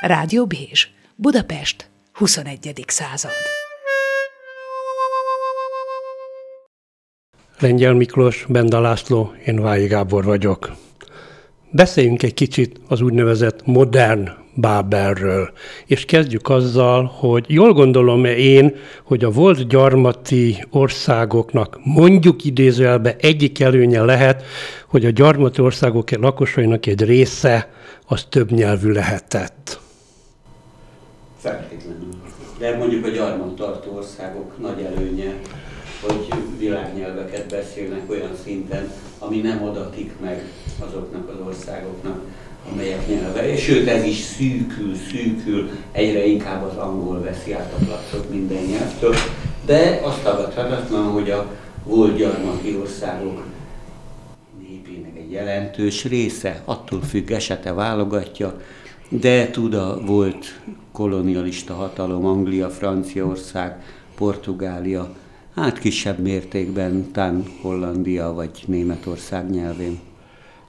Rádió Bézs, Budapest, 21. század. Lengyel Miklós, Benda László, én Vályi Gábor vagyok. Beszéljünk egy kicsit az úgynevezett modern Bábelről. És kezdjük azzal, hogy jól gondolom-e én, hogy a volt gyarmati országoknak mondjuk idézőjelbe egyik előnye lehet, hogy a gyarmati országok lakosainak egy része az több nyelvű lehetett. Feltétlenül. De mondjuk a gyarmattartó országok nagy előnye, hogy világnyelveket beszélnek olyan szinten, ami nem adatik meg azoknak az országoknak, amelyek nyelve. És sőt, ez is szűkül, szűkül, egyre inkább az angol veszi át a placot minden nyelvtől. De azt tagadhatatlan, hogy a volt gyarmati országok népének egy jelentős része, attól függ, esete válogatja, de tud a volt kolonialista hatalom, Anglia, Franciaország, Portugália, hát kisebb mértékben tán Hollandia vagy Németország nyelvén.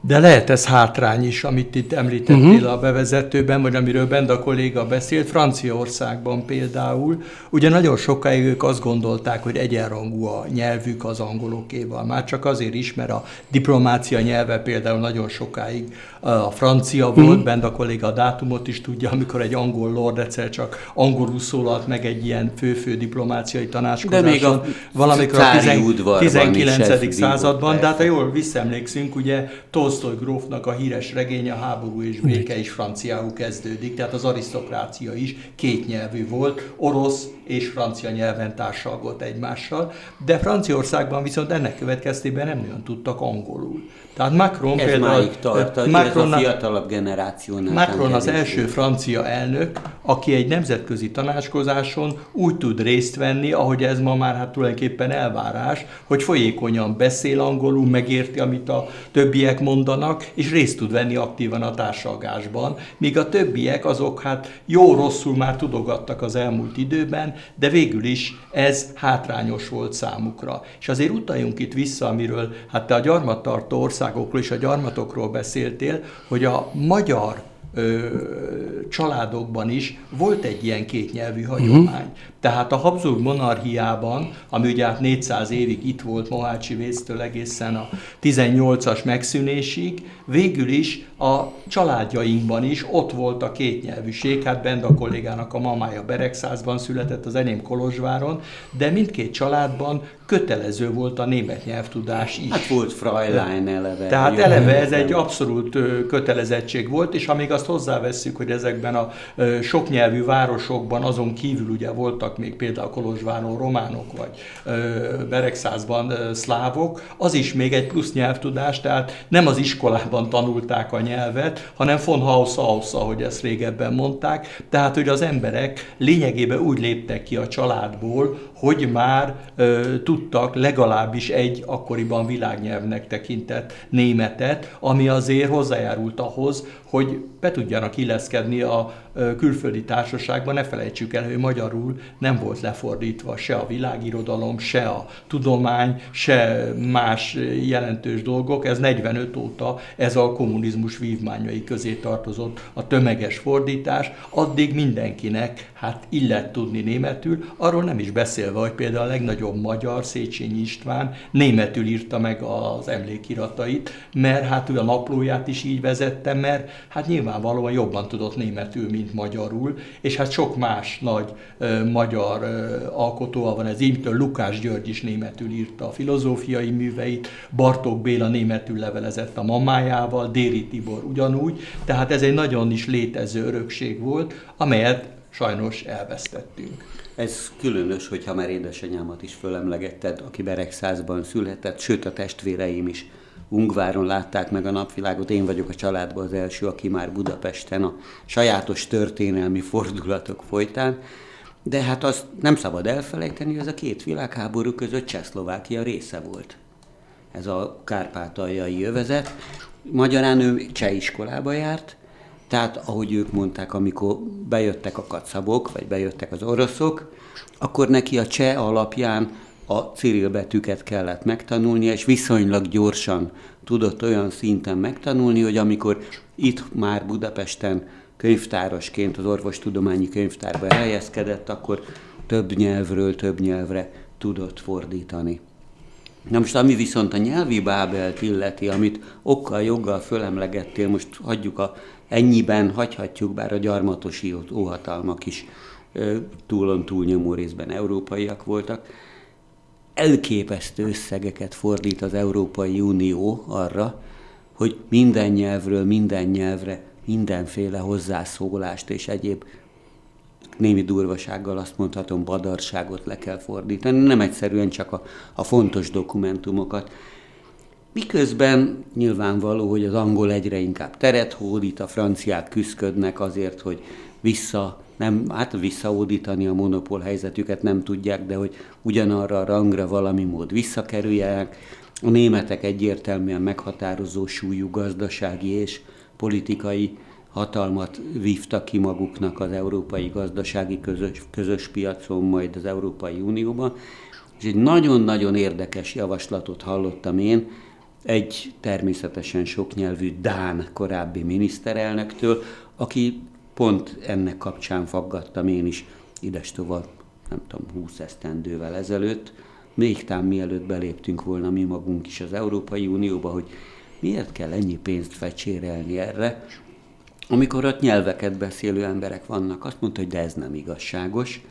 De lehet ez hátrány is, amit itt említettél uh-huh. a bevezetőben, vagy amiről Benda kolléga beszélt, Franciaországban például. Ugye nagyon sokáig ők azt gondolták, hogy egyenrangú a nyelvük az angolokéval. Már csak azért is, mert a diplomácia nyelve például nagyon sokáig a francia volt, uh-huh. Benda kolléga a dátumot is tudja, amikor egy angol lord egyszer csak angolul szólalt meg egy ilyen fő-fő diplomáciai tanácskozáson. De még a valamikor a 19. században, de hát ha jól visszaemlékszünk, ugye Tolstoy grófnak a híres regénye, a háború és béke is franciául kezdődik, tehát az arisztokrácia is kétnyelvű volt, orosz és francia nyelven társalgott egymással, de Franciaországban viszont ennek következtében nem nagyon tudtak angolul. Tehát Macron ez például... tart, Macron, ez a fiatalabb generációnál. Macron az első francia elnök, aki egy nemzetközi tanácskozáson úgy tud részt venni, ahogy ez ma már hát tulajdonképpen elvárás, hogy folyékonyan beszél angolul, megérti, amit a többiek mondanak, és részt tud venni aktívan a társalgásban, míg a többiek azok hát jó-rosszul már tudogattak az elmúlt időben, de végül is ez hátrányos volt számukra. És azért utaljunk itt vissza, amiről hát te a gyarmattartó országokról és a gyarmatokról beszéltél, hogy a magyar családokban is volt egy ilyen kétnyelvű hagyomány. Uh-huh. Tehát a Habsburg monarchiában, ami ugye hát 400 évig itt volt Mohácsi vésztől egészen a 18-as megszűnésig, végül is a családjainkban is ott volt a kétnyelvűség. Hát Benda kollégának a mamája Beregszázban született, az enyém Kolozsváron, de mindkét családban kötelező volt a német nyelvtudás is. Hát volt Fräulein eleve. Tehát eleve ez egy abszolút kötelezettség volt, és amíg azt hozzáveszünk, hogy ezekben a soknyelvű városokban azon kívül ugye voltak még például Kolozsváron románok, vagy Beregszázban szlávok, az is még egy plusz nyelvtudás, tehát nem az iskolában tanulták a nyelvet, hanem von Haus aus, ahogy ezt régebben mondták, tehát hogy az emberek lényegében úgy léptek ki a családból, hogy már ö, tudtak legalábbis egy akkoriban világnyelvnek tekintett németet, ami azért hozzájárult ahhoz, hogy be tudjanak illeszkedni a külföldi társaságban. Ne felejtsük el, hogy magyarul nem volt lefordítva se a világirodalom, se a tudomány, se más jelentős dolgok. Ez 45 óta ez a kommunizmus vívmányai közé tartozott a tömeges fordítás. Addig mindenkinek hát illet tudni németül, arról nem is beszélve, hogy például a legnagyobb magyar, Széchenyi István németül írta meg az emlékiratait, mert hát ő a naplóját is így vezette, mert hát nyilvánvalóan jobban tudott németül, mint magyarul, és hát sok más nagy ö, magyar ö, alkotóval van ez, így Lukás György is németül írta a filozófiai műveit, Bartók Béla németül levelezett a mamájával, Déri Tibor ugyanúgy, tehát ez egy nagyon is létező örökség volt, amelyet sajnos elvesztettünk. Ez különös, hogyha már édesanyámat is fölemlegetted, aki Beregszázban született, sőt a testvéreim is Ungváron látták meg a napvilágot. Én vagyok a családban az első, aki már Budapesten a sajátos történelmi fordulatok folytán. De hát azt nem szabad elfelejteni, hogy ez a két világháború között Csehszlovákia része volt. Ez a kárpátaljai övezet. Magyarán ő cseh iskolába járt, tehát ahogy ők mondták, amikor bejöttek a kacabok, vagy bejöttek az oroszok, akkor neki a cseh alapján a cirilbetűket kellett megtanulnia, és viszonylag gyorsan tudott olyan szinten megtanulni, hogy amikor itt már Budapesten könyvtárosként az orvostudományi könyvtárba elhelyezkedett, akkor több nyelvről több nyelvre tudott fordítani. Na most ami viszont a nyelvi bábelt illeti, amit okkal, joggal fölemlegettél, most hagyjuk a ennyiben, hagyhatjuk, bár a gyarmatosi óhatalmak is túlon túlnyomó részben európaiak voltak. Elképesztő összegeket fordít az Európai Unió arra, hogy minden nyelvről minden nyelvre mindenféle hozzászólást és egyéb némi durvasággal azt mondhatom, badarságot le kell fordítani, nem egyszerűen csak a, a fontos dokumentumokat. Miközben nyilvánvaló, hogy az angol egyre inkább teret hódít, a franciák küzdködnek azért, hogy vissza, nem, hát visszaódítani a monopól helyzetüket nem tudják, de hogy ugyanarra a rangra valami mód visszakerüljenek. A németek egyértelműen meghatározó súlyú gazdasági és politikai hatalmat vívtak ki maguknak az európai gazdasági közös, közös piacon, majd az Európai Unióban. És egy nagyon-nagyon érdekes javaslatot hallottam én, egy természetesen soknyelvű Dán korábbi miniszterelnöktől, aki pont ennek kapcsán faggattam én is ides nem tudom, 20 esztendővel ezelőtt, még tám mielőtt beléptünk volna mi magunk is az Európai Unióba, hogy miért kell ennyi pénzt fecsérelni erre, amikor ott nyelveket beszélő emberek vannak, azt mondta, hogy de ez nem igazságos,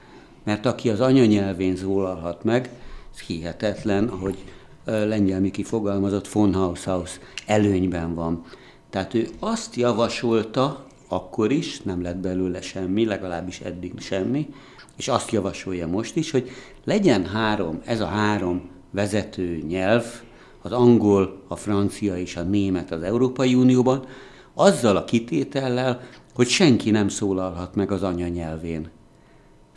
mert aki az anyanyelvén szólalhat meg, ez hihetetlen, ahogy Lengyel Miki fogalmazott, von Haushaus előnyben van. Tehát ő azt javasolta, akkor is, nem lett belőle semmi, legalábbis eddig semmi, és azt javasolja most is, hogy legyen három, ez a három vezető nyelv, az angol, a francia és a német az Európai Unióban, azzal a kitétellel, hogy senki nem szólalhat meg az anyanyelvén.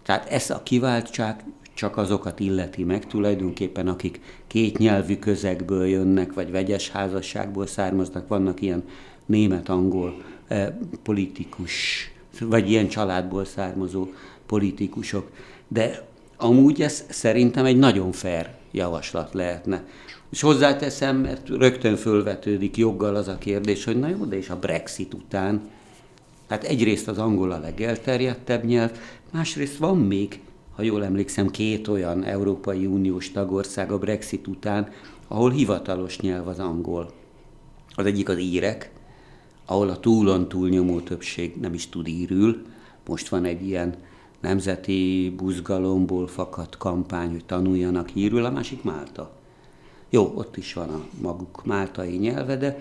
Tehát ez a kiváltság csak azokat illeti meg tulajdonképpen, akik két nyelvű közegből jönnek, vagy vegyes házasságból származnak, vannak ilyen német-angol politikus, vagy ilyen családból származó politikusok. De amúgy ez szerintem egy nagyon fair javaslat lehetne. És hozzáteszem, mert rögtön fölvetődik joggal az a kérdés, hogy na jó, de és a Brexit után, hát egyrészt az angol a legelterjedtebb nyelv, másrészt van még, ha jól emlékszem, két olyan Európai Uniós tagország a Brexit után, ahol hivatalos nyelv az angol. Az egyik az írek, ahol a túlon túlnyomó többség nem is tud írül. Most van egy ilyen nemzeti buzgalomból fakadt kampány, hogy tanuljanak írül, a másik Málta. Jó, ott is van a maguk máltai nyelve, de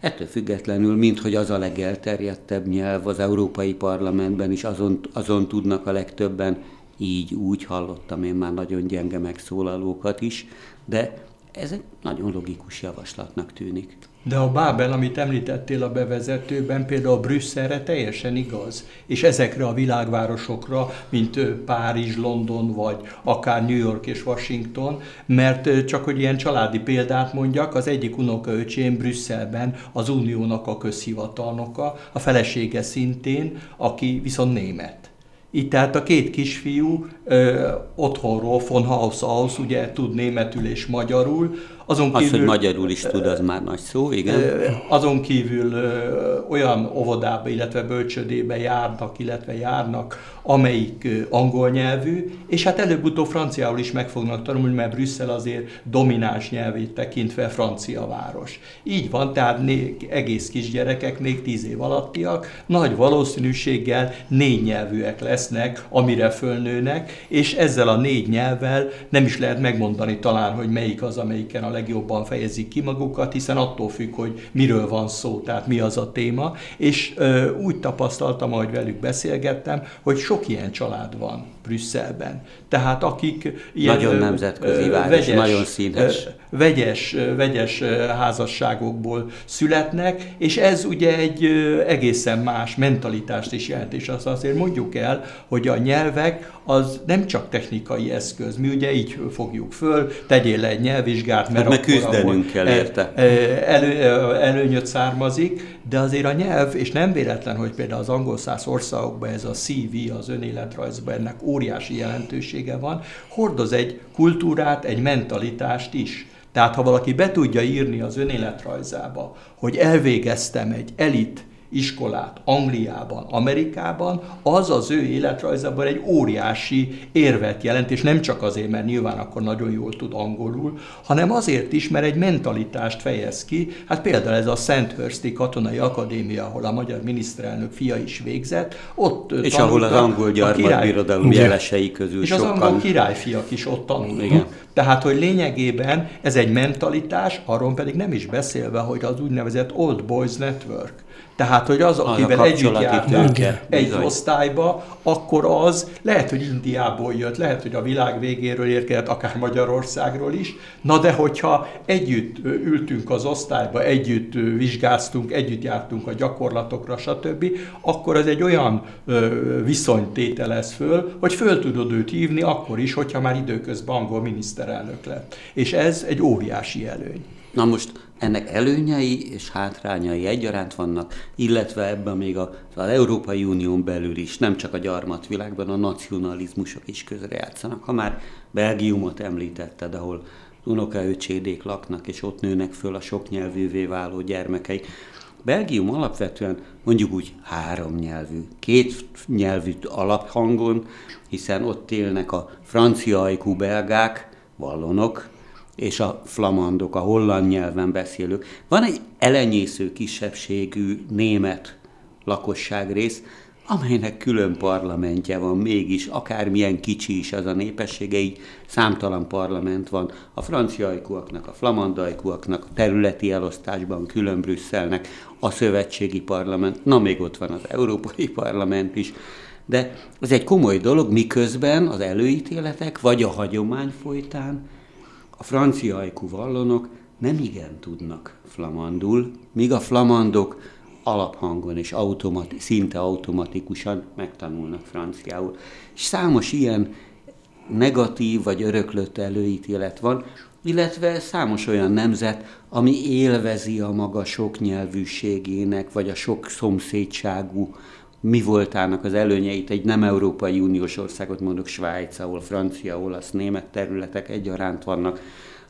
ettől függetlenül, mint hogy az a legelterjedtebb nyelv az Európai Parlamentben is, azon, azon tudnak a legtöbben, így úgy hallottam én már nagyon gyenge megszólalókat is, de ez egy nagyon logikus javaslatnak tűnik. De a Bábel, amit említettél a bevezetőben, például Brüsszelre teljesen igaz, és ezekre a világvárosokra, mint Párizs, London, vagy akár New York és Washington, mert csak hogy ilyen családi példát mondjak, az egyik unokaöcsém Brüsszelben az Uniónak a közhivatalnoka, a felesége szintén, aki viszont német. Így tehát a két kisfiú ö, otthonról, von Haus aus, ugye tud németül és magyarul, azon kívül, az, hogy magyarul is tud, az már nagy szó, igen. Azon kívül olyan óvodába, illetve bölcsödébe járnak, illetve járnak, amelyik angol nyelvű, és hát előbb-utóbb franciául is meg fognak tanulni, mert Brüsszel azért domináns nyelvét tekintve francia város. Így van, tehát né, egész kisgyerekek, még tíz év alattiak, nagy valószínűséggel négy nyelvűek lesznek, amire fölnőnek, és ezzel a négy nyelvvel nem is lehet megmondani talán, hogy melyik az, amelyiken a legjobban fejezik ki magukat, hiszen attól függ, hogy miről van szó, tehát mi az a téma, és ö, úgy tapasztaltam, ahogy velük beszélgettem, hogy sok ilyen család van Brüsszelben. Tehát akik ilyen nagyon nemzetközi város, vegyes, nagyon színes. Vegyes, vegyes házasságokból születnek, és ez ugye egy egészen más mentalitást is jelent, és azt azért mondjuk el, hogy a nyelvek az nem csak technikai eszköz. Mi ugye így fogjuk föl, tegyél le egy nyelvvizsgát, mert hát akkor küzdenünk kell érte. Elő, előnyöt származik, de azért a nyelv, és nem véletlen, hogy például az angol száz országokban ez a CV, az önéletrajzban ennek óriási jelentősége van, hordoz egy kultúrát, egy mentalitást is. Tehát ha valaki be tudja írni az önéletrajzába, hogy elvégeztem egy elit iskolát Angliában, Amerikában, az az ő életrajzában egy óriási érvet jelent, és nem csak azért, mert nyilván akkor nagyon jól tud angolul, hanem azért is, mert egy mentalitást fejez ki. Hát például ez a Sandhursti Katonai Akadémia, ahol a magyar miniszterelnök fia is végzett, ott És ahol az angol gyarmatbirodalom jelesei közül És sokan... az angol királyfiak is ott tanulnak. Igen. Tehát, hogy lényegében ez egy mentalitás, arról pedig nem is beszélve, hogy az úgynevezett Old Boys Network. Tehát, hogy az, akivel az együtt járnak egy bizony. osztályba, akkor az lehet, hogy Indiából jött, lehet, hogy a világ végéről érkezett, akár Magyarországról is. Na de hogyha együtt ültünk az osztályba, együtt vizsgáztunk, együtt jártunk a gyakorlatokra, stb., akkor ez egy olyan viszonyt tételez föl, hogy föl tudod őt hívni akkor is, hogyha már időközben angol miniszterelnök lett. És ez egy óriási előny. Na most ennek előnyei és hátrányai egyaránt vannak, illetve ebben még az Európai Unión belül is, nem csak a gyarmatvilágban, a nacionalizmusok is közrejátszanak. Ha már Belgiumot említetted, ahol unokaöcsédék laknak, és ott nőnek föl a soknyelvűvé váló gyermekei. Belgium alapvetően mondjuk úgy három nyelvű, két nyelvű alaphangon, hiszen ott élnek a francia ajkú belgák, vallonok, és a flamandok, a holland nyelven beszélők. Van egy elenyésző kisebbségű német lakosságrész, amelynek külön parlamentje van mégis, akármilyen kicsi is az a népessége, így számtalan parlament van. A franciaikúaknak, a flamandajkúaknak, a területi elosztásban külön Brüsszelnek, a szövetségi parlament, na még ott van az Európai Parlament is. De ez egy komoly dolog, miközben az előítéletek, vagy a hagyomány folytán a francia ajkú vallonok nem igen tudnak flamandul, míg a flamandok alaphangon és automati, szinte automatikusan megtanulnak franciául. És számos ilyen negatív vagy öröklött előítélet van, illetve számos olyan nemzet, ami élvezi a maga sok nyelvűségének, vagy a sok szomszédságú mi voltának az előnyeit, egy nem Európai Uniós országot mondok, Svájc, ahol francia, olasz, német területek egyaránt vannak.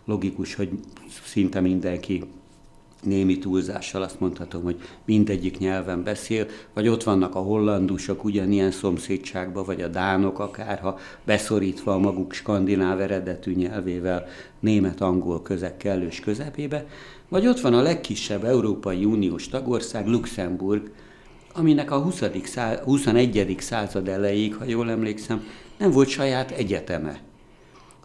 Logikus, hogy szinte mindenki némi túlzással azt mondhatom, hogy mindegyik nyelven beszél, vagy ott vannak a hollandusok ugyanilyen szomszédságban, vagy a dánok akár, ha beszorítva a maguk skandináv eredetű nyelvével német-angol közek kellős közepébe, vagy ott van a legkisebb Európai Uniós tagország, Luxemburg, aminek a 20. Szá- 21. század elejéig, ha jól emlékszem, nem volt saját egyeteme.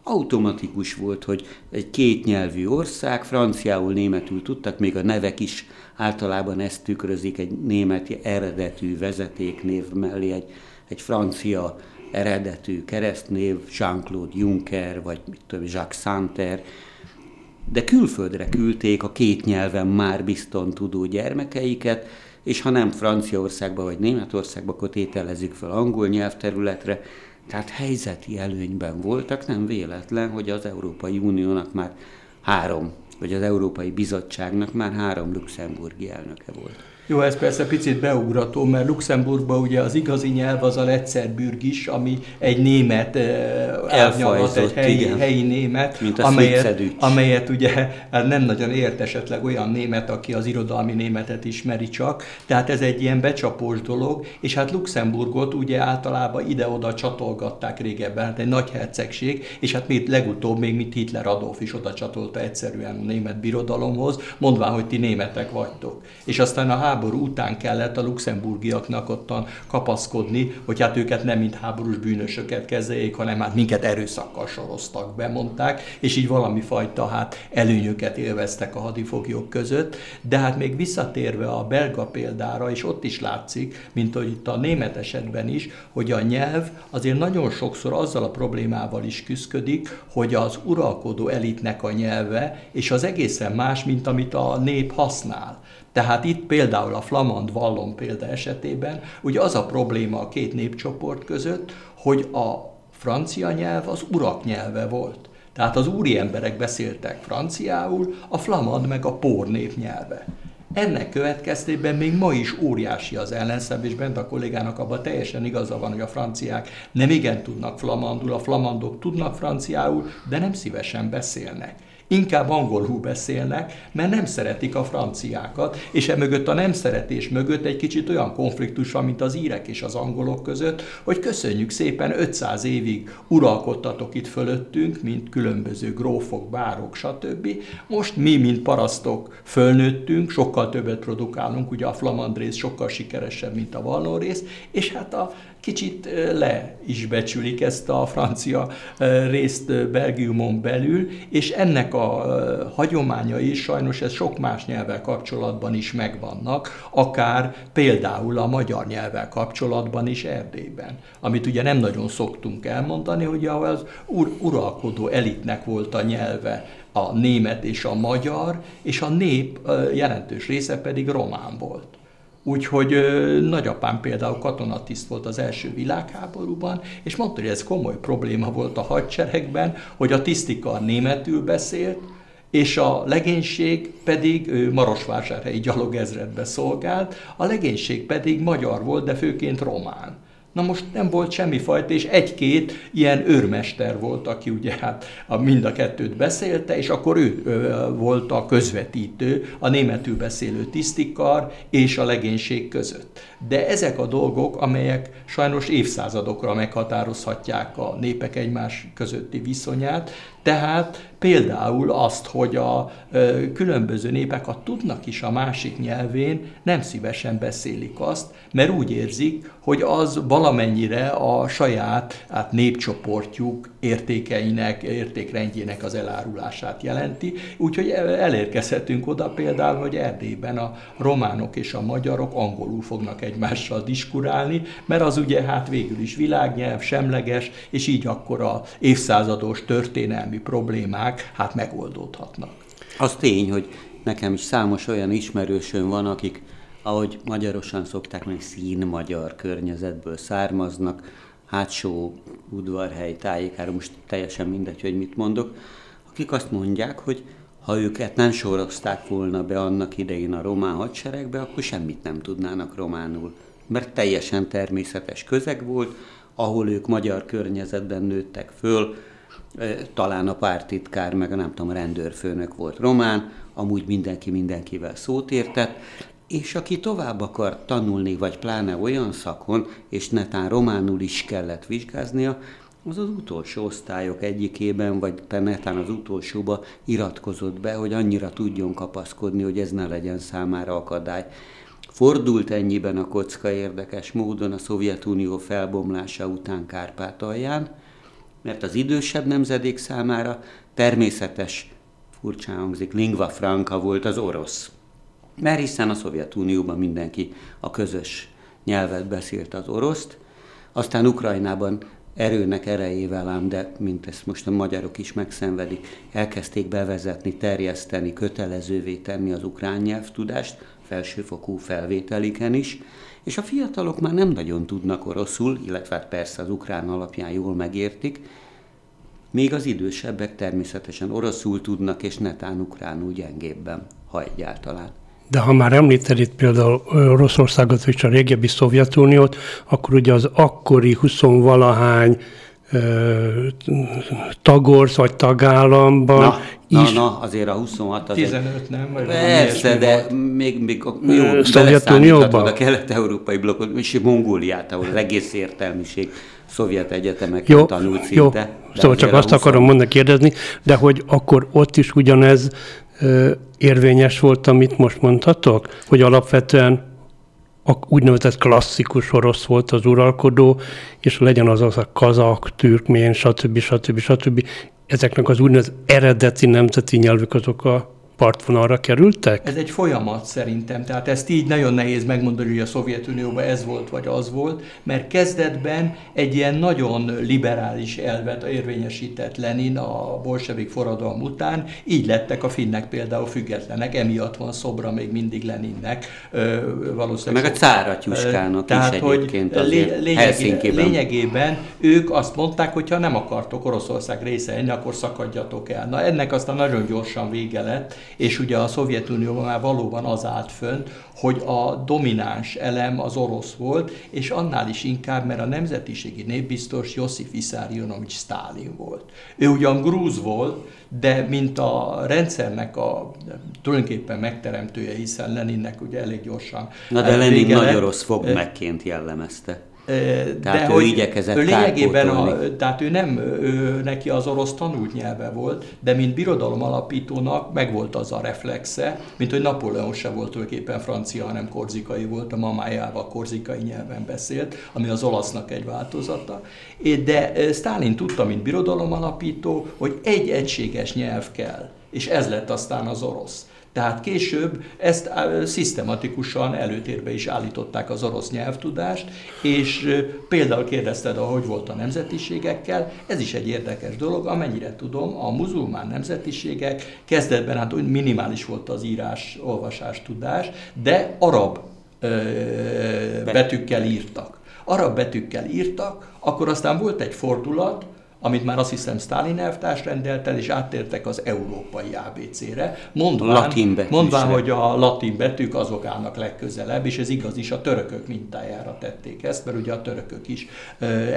Automatikus volt, hogy egy kétnyelvű ország, franciául, németül tudtak, még a nevek is általában ezt tükrözik, egy német eredetű vezetéknév mellé egy, egy francia eredetű keresztnév, Jean-Claude Juncker, vagy mit tudom, Jacques Santer, de külföldre küldték a két nyelven már bizton tudó gyermekeiket, és ha nem Franciaországba vagy Németországba, akkor tételezzük fel angol nyelvterületre, tehát helyzeti előnyben voltak, nem véletlen, hogy az Európai Uniónak már három, vagy az Európai Bizottságnak már három luxemburgi elnöke volt. Jó, ez persze picit beugrató, mert Luxemburgban ugye az igazi nyelv az a Letzerbürg is, ami egy német árnyalat, egy helyi, igen. helyi német, Mint amelyet, amelyet ugye hát nem nagyon ért esetleg olyan német, aki az irodalmi németet ismeri csak, tehát ez egy ilyen becsapós dolog, és hát Luxemburgot ugye általában ide-oda csatolgatták régebben, hát egy nagy hercegség, és hát még legutóbb még mit Hitler Adolf is oda csatolta egyszerűen a német birodalomhoz, mondván, hogy ti németek vagytok. És aztán a háború után kellett a luxemburgiaknak ottan kapaszkodni, hogy hát őket nem mint háborús bűnösöket kezeljék, hanem hát minket erőszakkal soroztak, bemondták, és így valami fajta hát előnyöket élveztek a hadifoglyok között. De hát még visszatérve a belga példára, és ott is látszik, mint hogy itt a német esetben is, hogy a nyelv azért nagyon sokszor azzal a problémával is küzdik, hogy az uralkodó elitnek a nyelve, és az egészen más, mint amit a nép használ. Tehát itt például a flamand vallon példa esetében, ugye az a probléma a két népcsoport között, hogy a francia nyelv az urak nyelve volt. Tehát az úri emberek beszéltek franciául, a flamand meg a pór nép nyelve. Ennek következtében még ma is óriási az ellenszem, és bent a kollégának abban teljesen igaza van, hogy a franciák nem igen tudnak flamandul, a flamandok tudnak franciául, de nem szívesen beszélnek inkább angolul beszélnek, mert nem szeretik a franciákat, és emögött a nem szeretés mögött egy kicsit olyan konfliktus van, mint az írek és az angolok között, hogy köszönjük szépen 500 évig uralkodtatok itt fölöttünk, mint különböző grófok, bárok, stb. Most mi, mint parasztok fölnőttünk, sokkal többet produkálunk, ugye a flamandrész sokkal sikeresebb, mint a valnórész, és hát a kicsit le is becsülik ezt a francia részt Belgiumon belül, és ennek a hagyományai sajnos ez sok más nyelvvel kapcsolatban is megvannak, akár például a magyar nyelvvel kapcsolatban is Erdélyben, amit ugye nem nagyon szoktunk elmondani, hogy az ur- uralkodó elitnek volt a nyelve a német és a magyar, és a nép jelentős része pedig román volt. Úgyhogy nagyapám például katonatiszt volt az első világháborúban, és mondta, hogy ez komoly probléma volt a hadseregben, hogy a tisztikar németül beszélt, és a legénység pedig ő Marosvásárhelyi gyalogezredbe szolgált, a legénység pedig magyar volt, de főként román. Na most nem volt semmifajta, és egy-két ilyen őrmester volt, aki ugye hát a mind a kettőt beszélte, és akkor ő volt a közvetítő, a németül beszélő tisztikar és a legénység között. De ezek a dolgok, amelyek sajnos évszázadokra meghatározhatják a népek egymás közötti viszonyát, tehát például azt, hogy a különböző népek, ha tudnak is a másik nyelvén, nem szívesen beszélik azt, mert úgy érzik, hogy az valamennyire a saját hát népcsoportjuk értékeinek, értékrendjének az elárulását jelenti. Úgyhogy elérkezhetünk oda például, hogy Erdélyben a románok és a magyarok angolul fognak egymással diskurálni, mert az ugye hát végül is világnyelv, semleges, és így akkor a évszázados történelmi problémák hát megoldódhatnak. Az tény, hogy nekem is számos olyan ismerősön van, akik, ahogy magyarosan szokták mondani, szín magyar környezetből származnak, hátsó udvarhely tájékára, most teljesen mindegy, hogy mit mondok, akik azt mondják, hogy ha őket nem sorozták volna be annak idején a román hadseregbe, akkor semmit nem tudnának románul. Mert teljesen természetes közeg volt, ahol ők magyar környezetben nőttek föl, talán a pártitkár, meg a nem tudom, a rendőrfőnök volt román, amúgy mindenki mindenkivel szót értett, és aki tovább akar tanulni, vagy pláne olyan szakon, és netán románul is kellett vizsgáznia, az az utolsó osztályok egyikében, vagy netán az utolsóba iratkozott be, hogy annyira tudjon kapaszkodni, hogy ez ne legyen számára akadály. Fordult ennyiben a kocka érdekes módon a Szovjetunió felbomlása után Kárpátalján, mert az idősebb nemzedék számára természetes, furcsán hangzik, lingva franca volt az orosz. Mert hiszen a Szovjetunióban mindenki a közös nyelvet beszélt az oroszt, aztán Ukrajnában erőnek erejével ám, de mint ezt most a magyarok is megszenvedik, elkezdték bevezetni, terjeszteni, kötelezővé tenni az ukrán nyelvtudást, felsőfokú felvételiken is, és a fiatalok már nem nagyon tudnak oroszul, illetve hát persze az ukrán alapján jól megértik, még az idősebbek természetesen oroszul tudnak, és netán ukránul gyengébben, ha egyáltalán. De ha már említed itt például Oroszországot és a régebbi Szovjetuniót, akkor ugye az akkori 20 valahány tagorsz vagy tagállamban na, is. Na, na, azért a 26 az 15 nem? Vagy persze, de volt. még, még jó, Szovjetunióban? a kelet-európai blokkot, és Mongóliát, ahol az egész értelmiség szovjet egyetemeken jó, tanult szinte. Jó, szóval csak azt 20... akarom mondani, kérdezni, de hogy akkor ott is ugyanez ö, érvényes volt, amit most mondhatok? Hogy alapvetően a úgynevezett klasszikus orosz volt az uralkodó, és legyen az az a kazak, türkmén, stb. stb. stb. Ezeknek az úgynevezett eredeti nemzeti nyelvük azok a partvonalra kerültek? Ez egy folyamat szerintem, tehát ezt így nagyon nehéz megmondani, hogy a Szovjetunióban ez volt vagy az volt, mert kezdetben egy ilyen nagyon liberális elvet érvényesített Lenin a bolsevik forradalom után, így lettek a finnek például függetlenek, emiatt van szobra még mindig Leninnek. valószínűleg Meg a cáratyuskának tehát, is egyébként hogy lényegében, lényegében ők azt mondták, hogy ha nem akartok Oroszország része enni, akkor szakadjatok el. Na ennek aztán nagyon gyorsan vége lett, és ugye a Szovjetunióban már valóban az állt fönn, hogy a domináns elem az orosz volt, és annál is inkább, mert a nemzetiségi népbiztos Josif Vissarionovics Stalin volt. Ő ugyan grúz volt, de mint a rendszernek a tulajdonképpen megteremtője, hiszen Leninnek ugye elég gyorsan Na de Lenin nagy orosz fogmegként jellemezte. Tehát de ő igyekezett ő lényegében, a, tehát ő nem, ő, neki az orosz tanult nyelve volt, de mint birodalom alapítónak megvolt az a reflexe, mint hogy Napóleon se volt tulajdonképpen francia, hanem korzikai volt, a mamájával korzikai nyelven beszélt, ami az olasznak egy változata. De Stalin tudta, mint birodalom alapító, hogy egy egységes nyelv kell, és ez lett aztán az orosz. Tehát később ezt szisztematikusan előtérbe is állították az orosz nyelvtudást, és például kérdezted, hogy volt a nemzetiségekkel, ez is egy érdekes dolog, amennyire tudom, a muzulmán nemzetiségek kezdetben hát úgy minimális volt az írás, olvasás tudás, de arab betűkkel írtak. Arab betűkkel írtak, akkor aztán volt egy fordulat, amit már azt hiszem Stalin elvtárs rendelt el, és áttértek az európai ABC-re, mondván, latin mondván, hogy a latin betűk azok állnak legközelebb, és ez igaz is, a törökök mintájára tették ezt, mert ugye a törökök is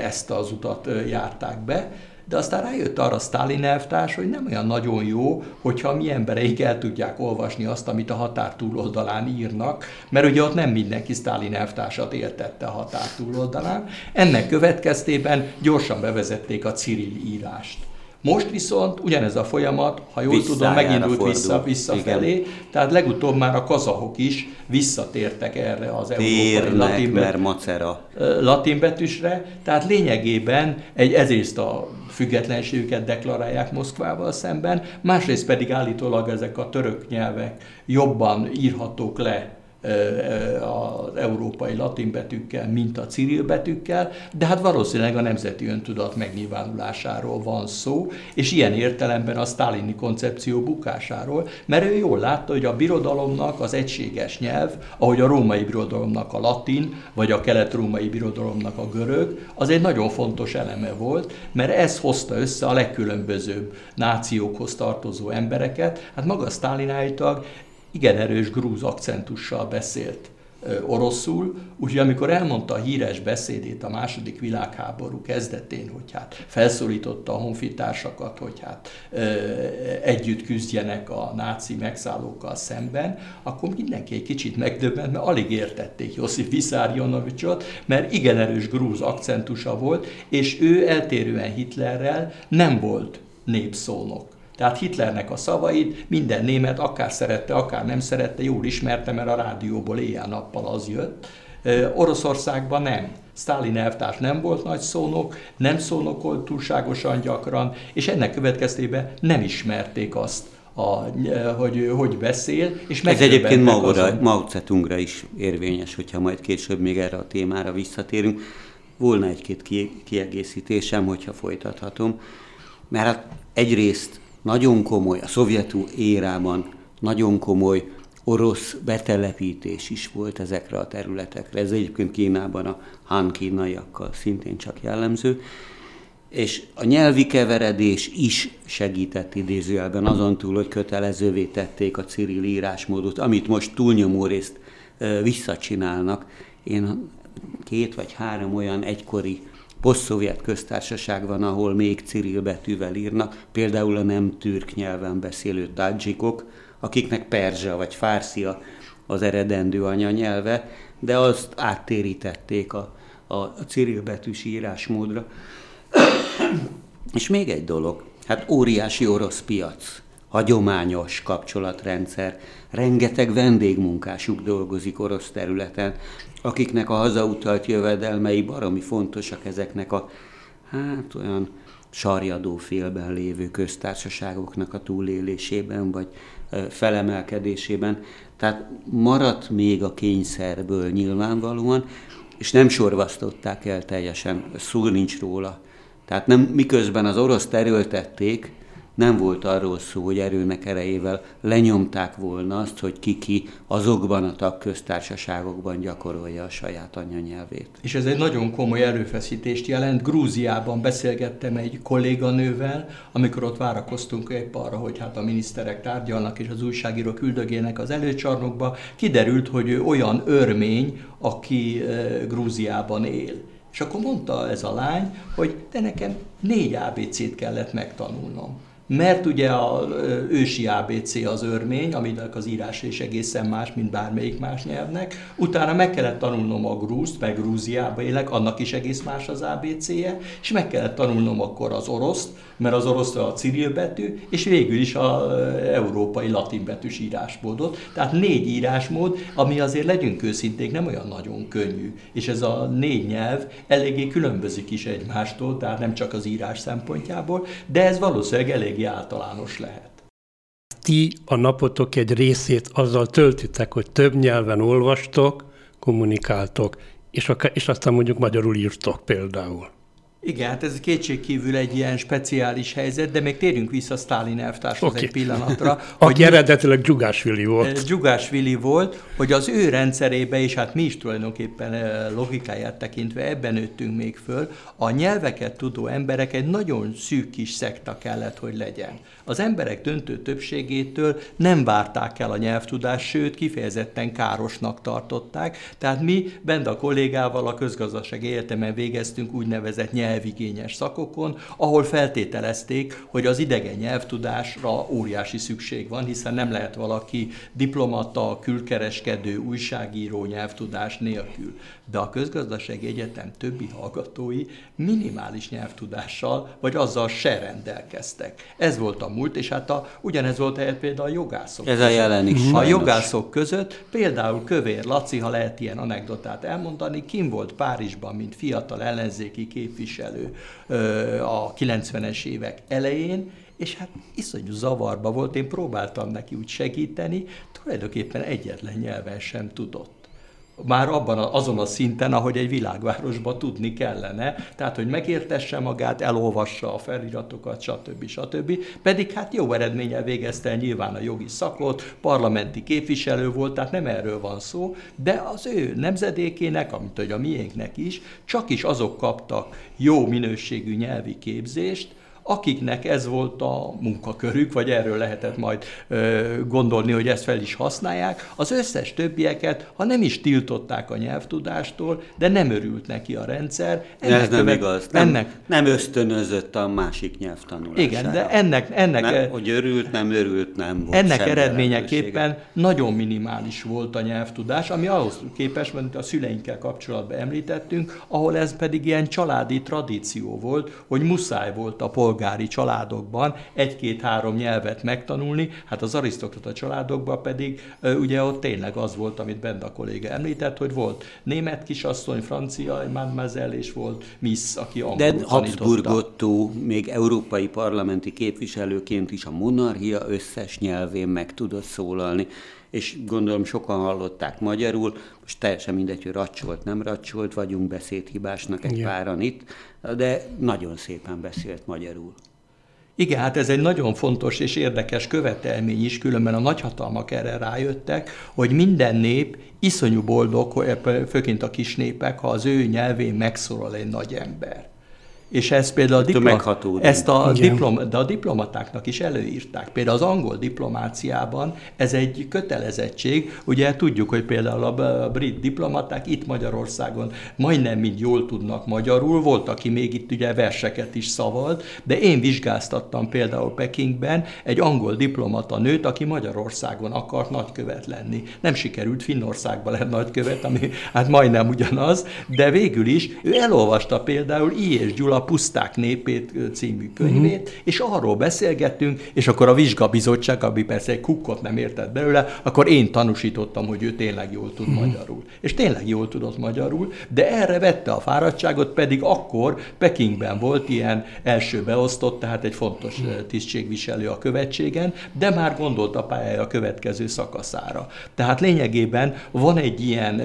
ezt az utat járták be, de aztán rájött arra Stalin elvtárs, hogy nem olyan nagyon jó, hogyha mi embereink el tudják olvasni azt, amit a határ túloldalán írnak, mert ugye ott nem mindenki Stalin elvtársat értette a határ túloldalán. Ennek következtében gyorsan bevezették a Cyril írást. Most viszont ugyanez a folyamat, ha jól tudom, megindult vissza, visszafelé, Igen. tehát legutóbb már a kazahok is visszatértek erre az európai latin, mert macera. latin betűsre, tehát lényegében egy ezért a függetlenségüket deklarálják Moszkvával szemben, másrészt pedig állítólag ezek a török nyelvek jobban írhatók le az európai latin betűkkel, mint a ciril betűkkel, de hát valószínűleg a nemzeti öntudat megnyilvánulásáról van szó, és ilyen értelemben a sztálini koncepció bukásáról, mert ő jól látta, hogy a birodalomnak az egységes nyelv, ahogy a római birodalomnak a latin, vagy a kelet-római birodalomnak a görög, az egy nagyon fontos eleme volt, mert ez hozta össze a legkülönbözőbb nációkhoz tartozó embereket. Hát maga Sztálin állítólag igen erős grúz akcentussal beszélt oroszul, úgyhogy amikor elmondta a híres beszédét a második világháború kezdetén, hogy hát felszólította a honfitársakat, hogy hát együtt küzdjenek a náci megszállókkal szemben, akkor mindenki egy kicsit megdöbbent, mert alig értették Josif Vissarionovicsot, mert igen erős grúz akcentusa volt, és ő eltérően Hitlerrel nem volt népszónok tehát Hitlernek a szavait minden német akár szerette, akár nem szerette, jól ismerte, mert a rádióból éjjel-nappal az jött. Oroszországban nem. Stalin elvtárs nem volt nagy szónok, nem szónokolt túlságosan gyakran, és ennek következtében nem ismerték azt, a, hogy hogy beszél, és Ez egyébként Mao, Mao Zedongra is érvényes, hogyha majd később még erre a témára visszatérünk. Volna egy-két kiegészítésem, hogyha folytathatom, mert hát egyrészt nagyon komoly, a szovjetú érában nagyon komoly orosz betelepítés is volt ezekre a területekre. Ez egyébként Kínában a Han kínaiakkal szintén csak jellemző. És a nyelvi keveredés is segített idézőjelben azon túl, hogy kötelezővé tették a Cyril írásmódot, amit most túlnyomó részt visszacsinálnak. Én két vagy három olyan egykori posztszovjet köztársaság van, ahol még Cyril betűvel írnak, például a nem türk nyelven beszélő tadzsikok, akiknek perzsa vagy fárszia az eredendő anyanyelve, de azt áttérítették a, a, a Cyril betűs írásmódra. És még egy dolog, hát óriási orosz piac, hagyományos kapcsolatrendszer, rengeteg vendégmunkásuk dolgozik orosz területen, akiknek a hazautalt jövedelmei baromi fontosak ezeknek a hát olyan sarjadó félben lévő köztársaságoknak a túlélésében, vagy felemelkedésében. Tehát maradt még a kényszerből nyilvánvalóan, és nem sorvasztották el teljesen, szó nincs róla. Tehát nem miközben az orosz terültették, nem volt arról szó, hogy erőnek erejével lenyomták volna azt, hogy ki-ki azokban a tagköztársaságokban gyakorolja a saját anyanyelvét. És ez egy nagyon komoly erőfeszítést jelent. Grúziában beszélgettem egy kolléganővel, amikor ott várakoztunk épp arra, hogy hát a miniszterek tárgyalnak és az újságírók üldögének az előcsarnokba. Kiderült, hogy ő olyan örmény, aki eh, Grúziában él. És akkor mondta ez a lány, hogy de nekem négy ABC-t kellett megtanulnom mert ugye a ősi ABC az örmény, aminek az írás is egészen más, mint bármelyik más nyelvnek. Utána meg kellett tanulnom a grúzt, meg Grúziába élek, annak is egész más az ABC-je, és meg kellett tanulnom akkor az oroszt, mert az orosz a civil betű, és végül is az európai latin betűs írásmódot. Tehát négy írásmód, ami azért legyünk őszinték, nem olyan nagyon könnyű. És ez a négy nyelv eléggé különbözik is egymástól, tehát nem csak az írás szempontjából, de ez valószínűleg eléggé általános lehet ti a napotok egy részét azzal töltitek, hogy több nyelven olvastok, kommunikáltok, és, akár, és aztán mondjuk magyarul írtok például. Igen, hát ez kétségkívül egy ilyen speciális helyzet, de még térjünk vissza Stalin elvtárshoz okay. egy pillanatra. hogy Aki eredetileg Dzsugásvili volt. Dzsugásvili volt, hogy az ő rendszerébe, és hát mi is tulajdonképpen eh, logikáját tekintve ebben nőttünk még föl, a nyelveket tudó emberek egy nagyon szűk kis szekta kellett, hogy legyen. Az emberek döntő többségétől nem várták el a nyelvtudást, sőt, kifejezetten károsnak tartották. Tehát mi bent a kollégával a közgazdaság egyetemen végeztünk úgynevezett nyelv nyelvigényes szakokon, ahol feltételezték, hogy az idegen nyelvtudásra óriási szükség van, hiszen nem lehet valaki diplomata, külkereskedő, újságíró nyelvtudás nélkül. De a közgazdasági egyetem többi hallgatói minimális nyelvtudással, vagy azzal se rendelkeztek. Ez volt a múlt, és hát a, ugyanez volt például a jogászok. Ez között. a jelen is A jogászok között például Kövér Laci, ha lehet ilyen anekdotát elmondani, kim volt Párizsban, mint fiatal ellenzéki képviselő, képviselő a 90-es évek elején, és hát iszonyú zavarba volt, én próbáltam neki úgy segíteni, tulajdonképpen egyetlen nyelven sem tudott már abban azon a szinten, ahogy egy világvárosban tudni kellene, tehát hogy megértesse magát, elolvassa a feliratokat, stb. stb. Pedig hát jó eredménnyel végezte el nyilván a jogi szakot, parlamenti képviselő volt, tehát nem erről van szó, de az ő nemzedékének, amit hogy a miénknek is, csak is azok kaptak jó minőségű nyelvi képzést, akiknek ez volt a munkakörük, vagy erről lehetett majd ö, gondolni, hogy ezt fel is használják, az összes többieket, ha nem is tiltották a nyelvtudástól, de nem örült neki a rendszer. Ennek ez nem követ, igaz. Nem, ennek, nem ösztönözött a másik nyelvtanulására. Igen, de ennek... ennek nem, hogy örült, nem örült, nem volt Ennek eredményeképpen nagyon minimális volt a nyelvtudás, ami ahhoz képest, mint a szüleinkkel kapcsolatban említettünk, ahol ez pedig ilyen családi tradíció volt, hogy muszáj volt a polgár polgári családokban egy-két-három nyelvet megtanulni, hát az arisztokrata családokban pedig ugye ott tényleg az volt, amit Benda kolléga említett, hogy volt német kisasszony, francia mademoiselle, és volt Miss, aki angolul De Habsburg Otto még európai parlamenti képviselőként is a monarchia összes nyelvén meg tudott szólalni és gondolom sokan hallották magyarul, most teljesen mindegy, hogy racsolt, nem racsolt, vagyunk beszédhibásnak egy Igen. páran itt, de nagyon szépen beszélt magyarul. Igen, hát ez egy nagyon fontos és érdekes követelmény is, különben a nagyhatalmak erre rájöttek, hogy minden nép iszonyú boldog, főként a kis népek, ha az ő nyelvén megszólal egy nagy ember. És ez például a, diplom, ezt a, diplom, de a diplomatáknak is előírták. Például az angol diplomáciában ez egy kötelezettség. Ugye tudjuk, hogy például a brit diplomaták itt Magyarországon majdnem mind jól tudnak magyarul, volt, aki még itt ugye verseket is szavalt, de én vizsgáztattam például Pekingben egy angol diplomata nőt, aki Magyarországon akart nagykövet lenni. Nem sikerült Finnországban lenni nagykövet, ami hát majdnem ugyanaz, de végül is ő elolvasta például I. és Gyula a Puszták népét című könyvét, uh-huh. és arról beszélgettünk, és akkor a vizsgabizottság, ami persze egy kukkot nem értett belőle, akkor én tanúsítottam, hogy ő tényleg jól tud uh-huh. magyarul. És tényleg jól tudott magyarul, de erre vette a fáradtságot, pedig akkor Pekingben volt ilyen első beosztott, tehát egy fontos uh-huh. tisztségviselő a követségen, de már gondolt a pályája a következő szakaszára. Tehát lényegében van egy ilyen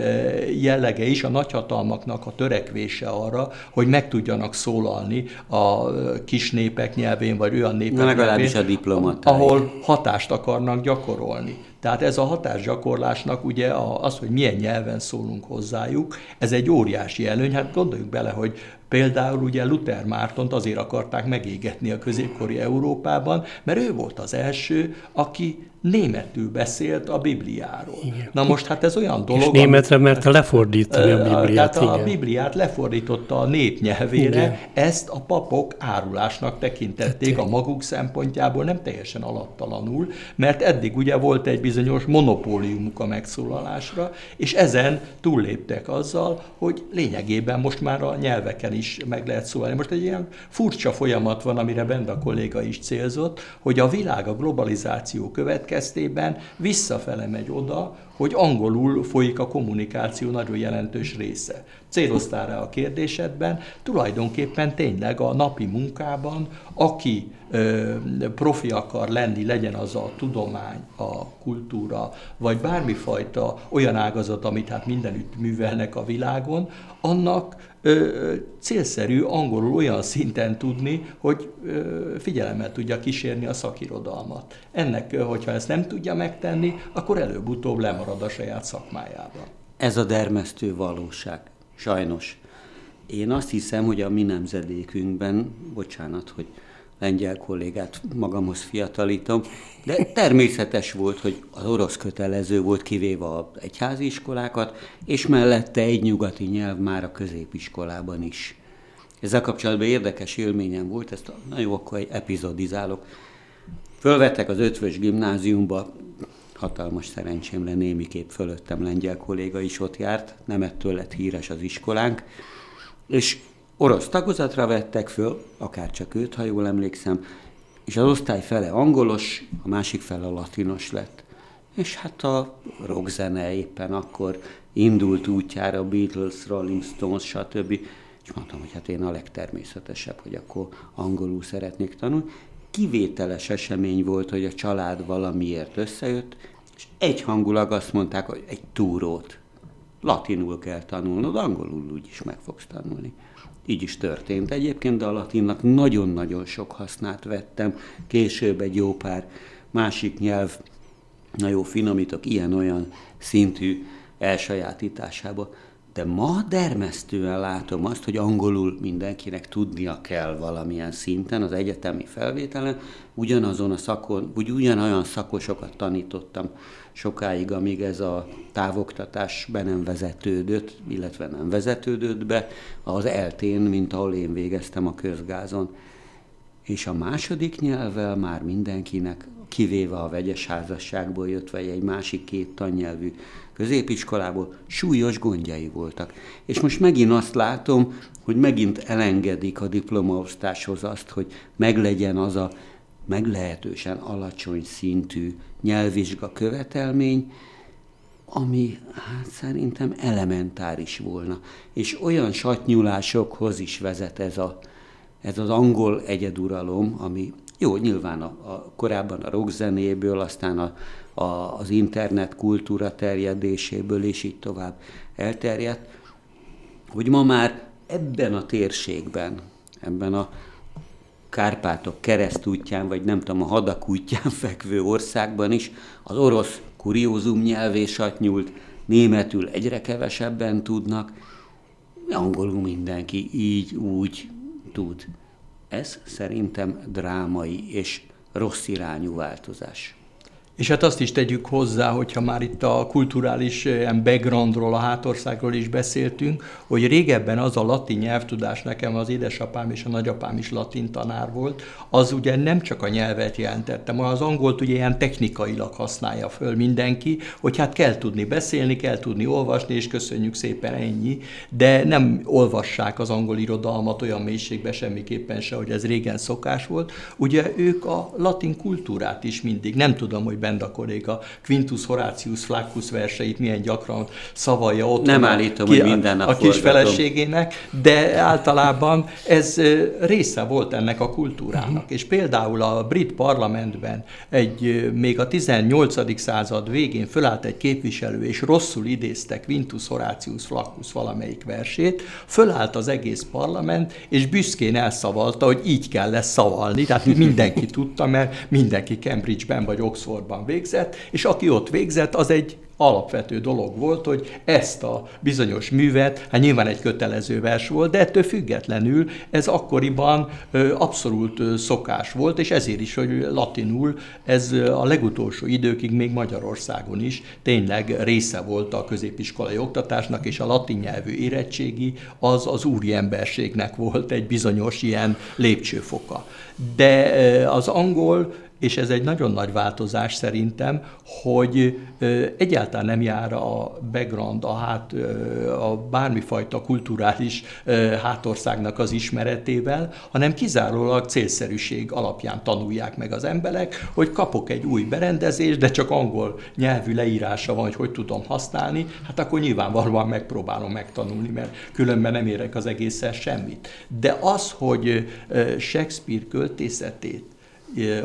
jellege is a nagyhatalmaknak a törekvése arra, hogy meg tudjanak szól szólalni a kis népek nyelvén, vagy olyan népek Na, legalábbis nyelvén, a diplomatáig. ahol hatást akarnak gyakorolni. Tehát ez a hatásgyakorlásnak ugye az, hogy milyen nyelven szólunk hozzájuk, ez egy óriási előny. Hát gondoljuk bele, hogy Például ugye Luther Mártont azért akarták megégetni a középkori Európában, mert ő volt az első, aki németül beszélt a Bibliáról. Igen. Na most hát ez olyan dolog... És németre merte lefordítani a Bibliát. Tehát a Bibliát lefordította a népnyelvére, igen. ezt a papok árulásnak tekintették a maguk szempontjából, nem teljesen alattalanul, mert eddig ugye volt egy bizonyos monopóliumuk a megszólalásra, és ezen túlléptek azzal, hogy lényegében most már a nyelveken is meg lehet szólalni. Most egy ilyen furcsa folyamat van, amire bent a kolléga is célzott, hogy a világ a globalizáció következtében visszafele megy oda, hogy angolul folyik a kommunikáció nagyon jelentős része. Céloztál rá a kérdésedben, tulajdonképpen tényleg a napi munkában, aki ö, profi akar lenni, legyen az a tudomány, a kultúra, vagy bármifajta olyan ágazat, amit hát mindenütt művelnek a világon, annak ö, célszerű angolul olyan szinten tudni, hogy ö, figyelemmel tudja kísérni a szakirodalmat. Ennek, hogyha ezt nem tudja megtenni, akkor előbb-utóbb lemarad a saját szakmájában. Ez a dermesztő valóság, sajnos. Én azt hiszem, hogy a mi nemzedékünkben, bocsánat, hogy lengyel kollégát magamhoz fiatalítom, de természetes volt, hogy az orosz kötelező volt kivéve a egyházi iskolákat, és mellette egy nyugati nyelv már a középiskolában is. Ezzel kapcsolatban érdekes élményem volt, ezt na jó, akkor epizodizálok. Fölvettek az ötvös gimnáziumba, hatalmas szerencsémre némiképp fölöttem lengyel kolléga is ott járt, nem ettől lett híres az iskolánk, és orosz tagozatra vettek föl, akár csak őt, ha jól emlékszem, és az osztály fele angolos, a másik fele latinos lett. És hát a rockzene éppen akkor indult útjára, Beatles, Rolling Stones, stb. És mondtam, hogy hát én a legtermészetesebb, hogy akkor angolul szeretnék tanulni. Kivételes esemény volt, hogy a család valamiért összejött, és egyhangulag azt mondták, hogy egy túrót. Latinul kell tanulnod, angolul úgyis meg fogsz tanulni. Így is történt egyébként, de a latinnak nagyon-nagyon sok hasznát vettem. Később egy jó pár másik nyelv, na jó, finomítok, ilyen-olyan szintű elsajátításába. De ma dermesztően látom azt, hogy angolul mindenkinek tudnia kell valamilyen szinten az egyetemi felvételen, ugyanazon a szakon, úgy ugyanolyan szakosokat tanítottam sokáig, amíg ez a távoktatás be nem vezetődött, illetve nem vezetődött be az eltén, mint ahol én végeztem a közgázon. És a második nyelvvel már mindenkinek, kivéve a vegyes házasságból jött, vagy egy másik két tannyelvű középiskolából, súlyos gondjai voltak. És most megint azt látom, hogy megint elengedik a diplomaosztáshoz azt, hogy meglegyen az a meglehetősen alacsony szintű nyelvvizsga követelmény, ami hát szerintem elementáris volna. És olyan satnyulásokhoz is vezet ez, a, ez az angol egyeduralom, ami jó, nyilván a, a, korábban a rockzenéből, aztán a, a, az internet kultúra terjedéséből, és így tovább elterjedt, hogy ma már ebben a térségben, ebben a Kárpátok keresztútján, vagy nem tudom, a hadak útján fekvő országban is az orosz kuriózum nyelvésat nyúlt, németül egyre kevesebben tudnak, angolul mindenki így, úgy tud. Ez szerintem drámai és rossz irányú változás. És hát azt is tegyük hozzá, hogyha már itt a kulturális eh, backgroundról, a hátországról is beszéltünk, hogy régebben az a latin nyelvtudás, nekem az édesapám és a nagyapám is latin tanár volt, az ugye nem csak a nyelvet jelentette, ma az angolt ugye ilyen technikailag használja föl mindenki, hogy hát kell tudni beszélni, kell tudni olvasni, és köszönjük szépen ennyi, de nem olvassák az angol irodalmat olyan mélységbe semmiképpen se, hogy ez régen szokás volt. Ugye ők a latin kultúrát is mindig, nem tudom, hogy Benda kolléga Quintus Horatius Flaccus verseit milyen gyakran szavalja ott. Nem állítom, hogy minden nap A kis feleségének, de általában ez része volt ennek a kultúrának. Uh-huh. És például a brit parlamentben egy még a 18. század végén fölállt egy képviselő, és rosszul idézte Quintus Horatius Flaccus valamelyik versét, fölállt az egész parlament, és büszkén elszavalta, hogy így kell lesz szavalni, tehát mindenki tudta, mert mindenki Cambridge-ben vagy Oxfordban végzett, és aki ott végzett, az egy alapvető dolog volt, hogy ezt a bizonyos művet, hát nyilván egy kötelező vers volt, de ettől függetlenül ez akkoriban abszolút szokás volt, és ezért is, hogy latinul ez a legutolsó időkig még Magyarországon is tényleg része volt a középiskolai oktatásnak, és a latin nyelvű érettségi az az úriemberségnek volt egy bizonyos ilyen lépcsőfoka. De az angol és ez egy nagyon nagy változás szerintem, hogy egyáltalán nem jár a background, a, hát, a bármifajta kulturális hátországnak az ismeretével, hanem kizárólag célszerűség alapján tanulják meg az emberek, hogy kapok egy új berendezést, de csak angol nyelvű leírása van, hogy hogy tudom használni, hát akkor nyilvánvalóan megpróbálom megtanulni, mert különben nem érek az egészen semmit. De az, hogy Shakespeare költészetét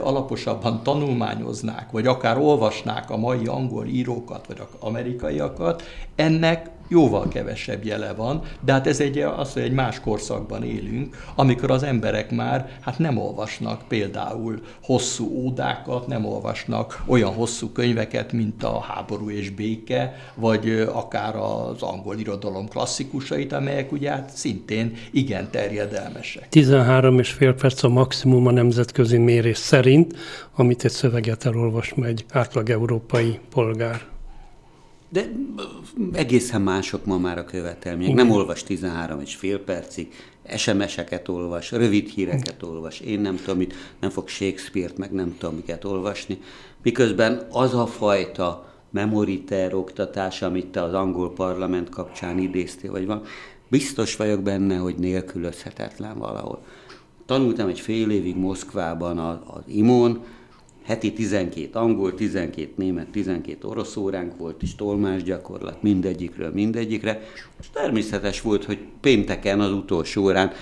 alaposabban tanulmányoznák, vagy akár olvasnák a mai angol írókat, vagy amerikaiakat, ennek jóval kevesebb jele van, de hát ez egy, az, hogy egy más korszakban élünk, amikor az emberek már hát nem olvasnak például hosszú ódákat, nem olvasnak olyan hosszú könyveket, mint a Háború és béke, vagy akár az angol irodalom klasszikusait, amelyek ugye hát szintén igen terjedelmesek. 13 és fél perc a maximum a nemzetközi mérés szerint, amit egy szöveget elolvas egy átlag európai polgár. De egészen mások ma már a követelmények. Nem olvas 13 és fél percig, SMS-eket olvas, rövid híreket olvas, én nem tudom mit, nem fog Shakespeare-t, meg nem tudom miket olvasni. Miközben az a fajta memoriter oktatás, amit te az angol parlament kapcsán idéztél, vagy van, biztos vagyok benne, hogy nélkülözhetetlen valahol. Tanultam egy fél évig Moszkvában az imón, heti 12 angol, 12 német, 12 orosz óránk volt, és tolmás gyakorlat mindegyikről mindegyikre. És természetes volt, hogy pénteken az utolsó órán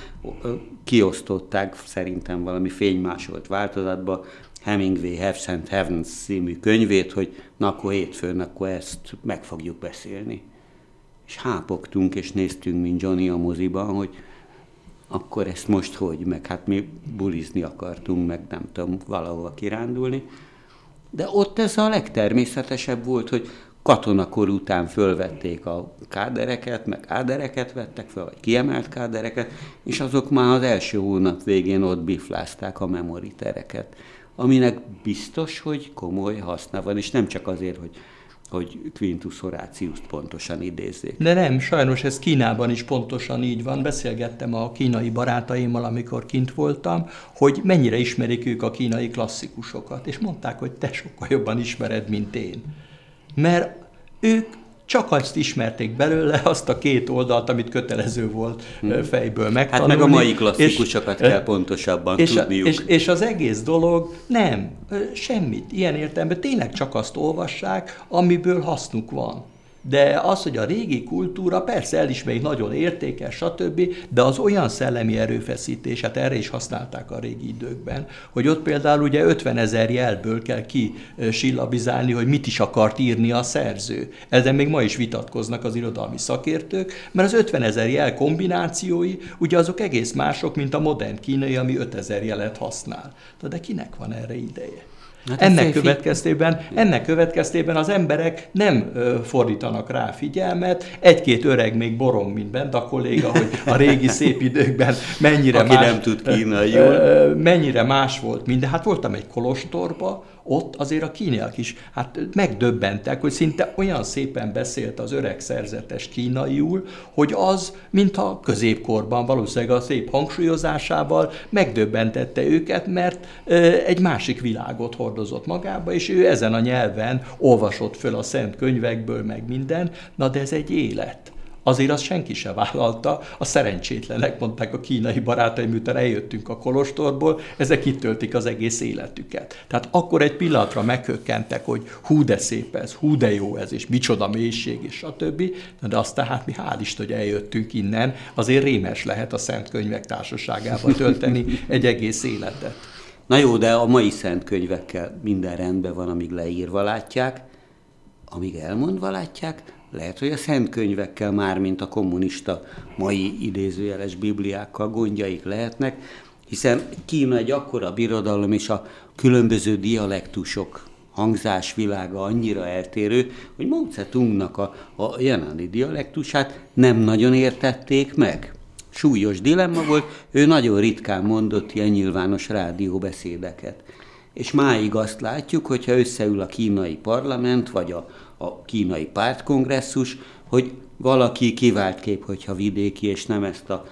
kiosztották szerintem valami fénymásolt változatba Hemingway Have Sent Heavens című könyvét, hogy na akkor hétfőn, akkor ezt meg fogjuk beszélni. És hápogtunk, és néztünk, mint Johnny a moziban, hogy akkor ezt most hogy, meg hát mi bulizni akartunk, meg nem tudom, valahova kirándulni. De ott ez a legtermészetesebb volt, hogy katonakor után fölvették a kádereket, meg kádereket vettek fel, vagy kiemelt kádereket, és azok már az első hónap végén ott biflázták a memoritereket, aminek biztos, hogy komoly haszna van, és nem csak azért, hogy hogy Quintus Horatius pontosan idézzék. De nem, sajnos ez Kínában is pontosan így van. Beszélgettem a kínai barátaimmal, amikor kint voltam, hogy mennyire ismerik ők a kínai klasszikusokat, és mondták, hogy te sokkal jobban ismered, mint én. Mert ők csak azt ismerték belőle, azt a két oldalt, amit kötelező volt hmm. fejből megtanulni. Hát meg a mai klasszikusokat és, kell pontosabban és, tudniuk. És, és az egész dolog nem, semmit. Ilyen értelemben tényleg csak azt olvassák, amiből hasznuk van de az, hogy a régi kultúra persze elismerik, nagyon értékes, stb., de az olyan szellemi erőfeszítés, hát erre is használták a régi időkben, hogy ott például ugye 50 ezer jelből kell ki sillabizálni, hogy mit is akart írni a szerző. Ezen még ma is vitatkoznak az irodalmi szakértők, mert az 50 ezer jel kombinációi ugye azok egész mások, mint a modern kínai, ami 5000 jelet használ. De kinek van erre ideje? Hát ennek, következtében, ennek következtében az emberek nem fordítanak rá figyelmet, egy-két öreg még borong, mint bent a kolléga, hogy a régi szép időkben mennyire Aki más, nem tud kínai jól. mennyire más volt minden. Hát voltam egy kolostorba, ott azért a kínaiak is hát megdöbbentek, hogy szinte olyan szépen beszélt az öreg szerzetes kínaiul, hogy az, mintha középkorban valószínűleg a szép hangsúlyozásával megdöbbentette őket, mert egy másik világot hordozott magába, és ő ezen a nyelven olvasott föl a szent könyvekből, meg minden, na de ez egy élet azért azt senki se vállalta. A szerencsétlenek mondták a kínai barátaim, miután eljöttünk a Kolostorból, ezek itt töltik az egész életüket. Tehát akkor egy pillanatra meghökkentek, hogy hú de szép ez, hú de jó ez, és micsoda mélység, és többi. De azt tehát mi hál' Isten, hogy eljöttünk innen, azért rémes lehet a Szent Könyvek társaságában tölteni egy egész életet. Na jó, de a mai szent könyvekkel minden rendben van, amíg leírva látják, amíg elmondva látják, lehet, hogy a szent könyvekkel már, mint a kommunista mai idézőjeles bibliákkal gondjaik lehetnek, hiszen Kína egy akkora birodalom, és a különböző dialektusok hangzásvilága annyira eltérő, hogy Mao Tse-tungnak a, a jelenlegi dialektusát nem nagyon értették meg súlyos dilemma volt, ő nagyon ritkán mondott ilyen nyilvános rádióbeszédeket. És máig azt látjuk, hogyha összeül a kínai parlament, vagy a, a kínai pártkongresszus, hogy valaki kivált kép, hogyha vidéki, és nem ezt a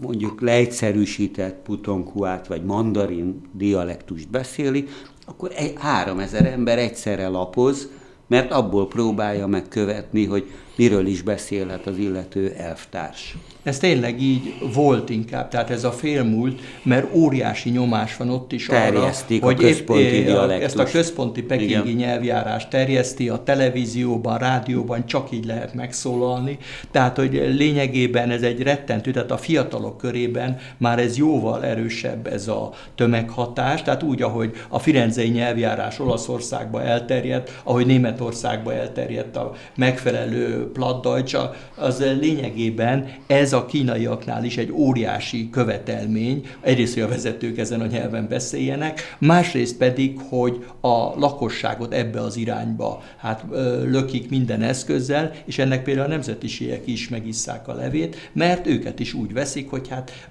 mondjuk leegyszerűsített putonkuát, vagy mandarin dialektust beszéli, akkor egy, három ezer ember egyszerre lapoz, mert abból próbálja megkövetni, hogy miről is beszélhet az illető elvtárs. Ez tényleg így volt inkább, tehát ez a félmúlt, mert óriási nyomás van ott is arra, hogy a központi épp, dialektus. ezt a központi pekingi Igen. nyelvjárás terjeszti, a televízióban, rádióban csak így lehet megszólalni, tehát hogy lényegében ez egy rettentő, tehát a fiatalok körében már ez jóval erősebb ez a tömeghatás, tehát úgy, ahogy a firenzei nyelvjárás Olaszországba elterjedt, ahogy Németországba elterjedt a megfelelő plattdeutsch, az lényegében ez a kínaiaknál is egy óriási követelmény, egyrészt, hogy a vezetők ezen a nyelven beszéljenek, másrészt pedig, hogy a lakosságot ebbe az irányba hát lökik minden eszközzel, és ennek például a nemzetiségek is megisszák a levét, mert őket is úgy veszik, hogy hát